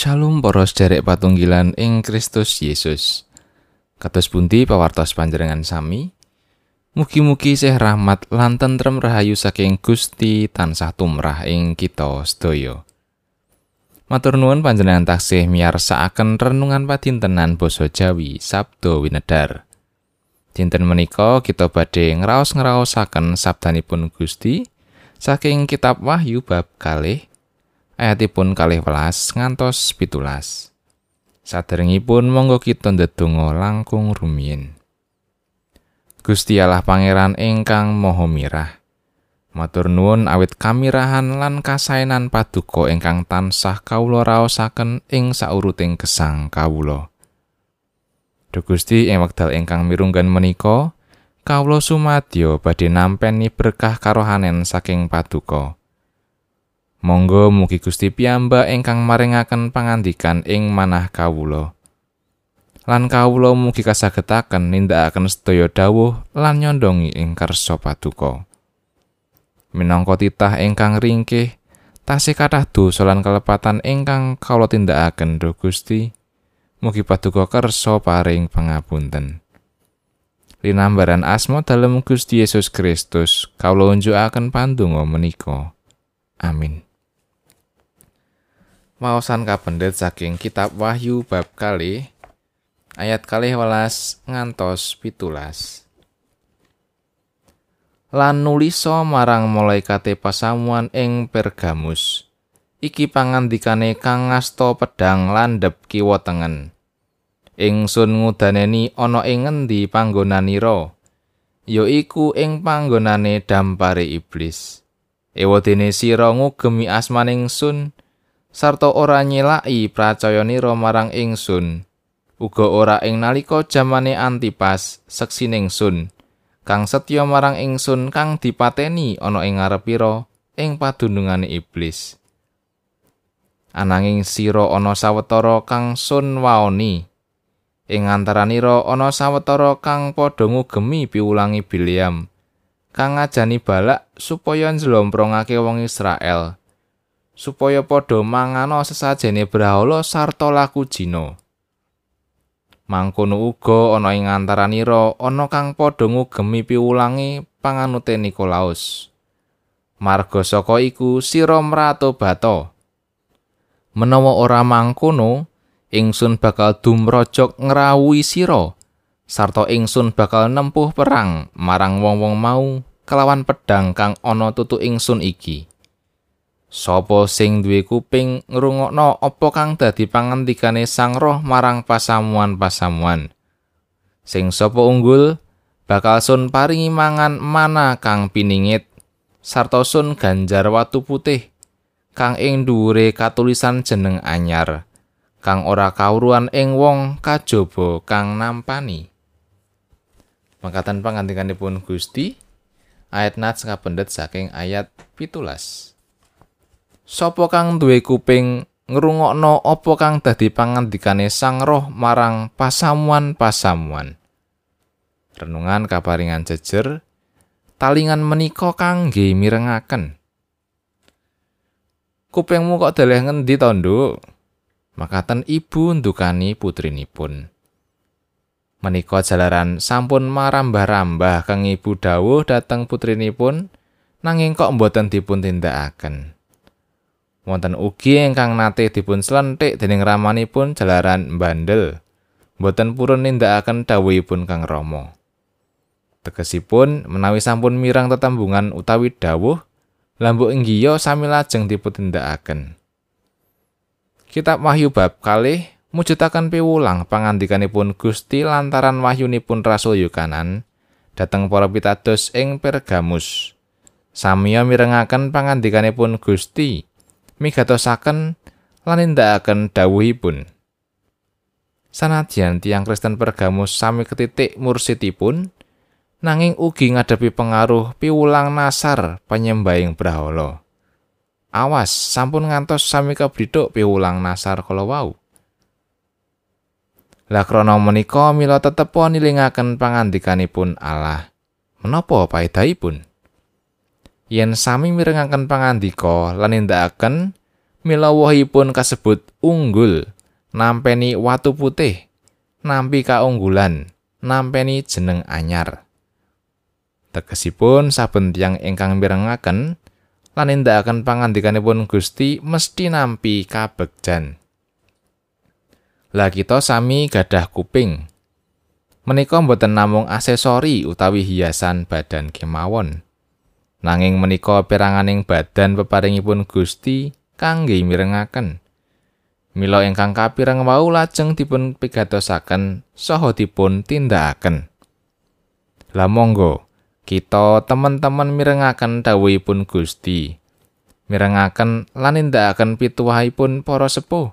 Shalom para sederek patunggilan ing Kristus Yesus. Kados pundi pawartos panjenengan sami? Mugi-mugi sih rahmat lan tentrem rahayu saking Gusti tansah tumrah ing kita sedaya. Matur nuwun panjenengan taksih miyarsakaken renungan padintenan basa Jawi Sabdo Winedar. Dinten menika kita badhe ngraos-ngraosaken sabdanipun Gusti saking kitab Wahyu bab kalih ayatipun kalih welas ngantos pitulas. Saderengipun monggo kita ndedonga langkung rumiyin. Gusti Allah Pangeran ingkang Maha Mirah. Matur nuwun awit kamirahan lan kasainan paduka ingkang tansah kawula raosaken ing sauruting gesang kawula. Duh Gusti ing wekdal ingkang mirunggan menika, kawula sumadyo badhe nampeni berkah karohanen saking paduka. Monggo mugi Gusti piyambak ingkang maringaken pangandikan ing manah kawula. Lan kawula mugi kasagetaken nindakaken sedaya dawuh lan nyondongi ing kersa paduka. Minangka titah ingkang ringkih, tasih kathah dosa lan kelepatan ingkang kawula tindakaken, Duh Gusti. Mugi paduka kersa paring pangapunten. Linambaran asma dalem Gusti Yesus Kristus, kawula unjukaken pandonga menika. Amin. Maosan kapendet saking kitab Wahyu bab kali ayat kalih welas ngantos pitulas. Lan nuliso marang malaikate pasamuan ing Pergamus. Iki pangandikane kang ngasta pedang landhep kiwa tengen. Ingsun ngudaneni ana ing ngendi panggonanira? Ya iku ing panggonane dampare iblis. Ewadene sira ngugemi asmaning sun, sarta ora nyelaki pracayanira marang ingsun uga ora ing nalika jamane antipas seksining sun. Kang setya marang ingsun kang dipateni ana ing ngarepira ing padunungane iblis. Ananging sira ana sawetara kang sun waoni. Ing antaranira ana sawetara kang padha ngugemi piwulangi Biliam kang ngajani balak supaya njlomprongake wong Israel supaya padha mangano sesajene brahala sarta laku jina. Mangkono uga ana ing antaranira ana kang padha ngugemi piwulangi panganute Nikolaus. Marga saka iku sira mrato bato. Menawa ora mangkono, ingsun bakal dumrojok ngrawuhi sira sarta ingsun bakal nempuh perang marang wong-wong mau kelawan pedang kang ana tutu ingsun iki. Sopo sing duwe kuping ngrungokno apa kang dadi pangendikane Sang Roh marang pasamuan-pasamuan. Sing sapa unggul bakal sun paringi mangan mana kang piningit sarta sun ganjar watu putih kang ing dhuwure katulisan jeneng anyar kang ora kawruan ing wong kajaba kang nampani. Mangkatan pangandikanipun Gusti ayat nats kapendet saking ayat pitulas. Sopo kang duwe kuping ngrungokno apa kang dadi pangandikane Sang Roh marang pasamuan-pasamuan. Renungan kaparingan jejer talingan menika kangge mirengaken. Kupingmu kok deleh ngendi to, Nduk? Makaten ibu ndukani putrinipun. Menika jalaran sampun marambah-rambah kang ibu dawuh dhateng putrinipun nanging kok mboten dipun tindakaken. Wonten ugi ingkang nate dipun slenthik dening ramanipun jalaran bandel boten purun nindakaken dawuhipun Kang Rama. Tegesipun menawi sampun mirang tetembungan utawi dawuh lambuk inggiya sami lajeng dipun Kitab Wahyu bab kalih mujudaken piwulang pangandikanipun Gusti lantaran wahyunipun Rasul Yukanan dhateng para pitados ing Pergamus. Samiya mirengaken pangandikanipun Gusti migatosaken lan nindakaken dawuhipun. Sanadyan tiang Kristen Pergamus sami ketitik mursidipun, nanging ugi ngadepi pengaruh piwulang nasar penyembahing brahala. Awas, sampun ngantos sami kebriduk piwulang nasar kala wau. Lah krana menika mila tetep nilingaken pangandikanipun Allah. Menapa paedahipun? Yen sami mirengaken pangandika lan nindakaken mila wohipun kasebut unggul nampeni watu putih nampi kaunggulan nampeni jeneng anyar. Tegesipun saben tiyang ingkang mirengaken lan nindakaken pangandikanipun Gusti mesti nampi kabegjan. Lah kita sami gadah kuping. Menika boten namung aksesori utawi hiasan badan kemawon nanging menika peranganing badan peparingipun Gusti kangge mirengaken Mila ingkang kapireng wau lajeng dipun pigatosaken saha dipun tindakaken. Lah monggo kita teman-teman mirengaken dawuhipun Gusti. Mirengaken lan nindakaken pituwahipun para sepuh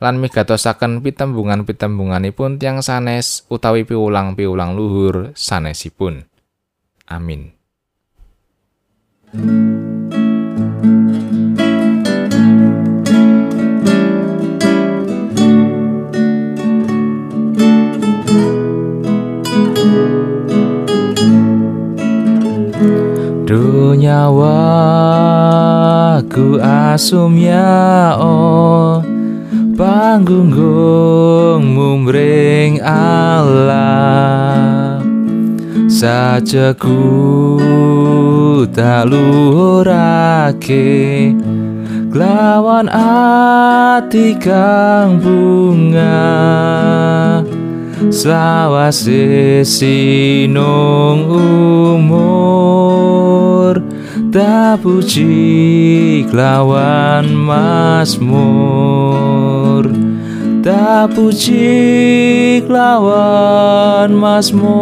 lan migatosaken pitembungan-pitembunganipun tiang sanes utawi piulang-piulang luhur sanesipun. Amin. Dunyawaku asum ya oh. Panggung mumring Allah. Sajaku tak luhurake lawan ati kang bunga. Slawase sinung umur Tapuji lawan masmur Tapuji lawan masmur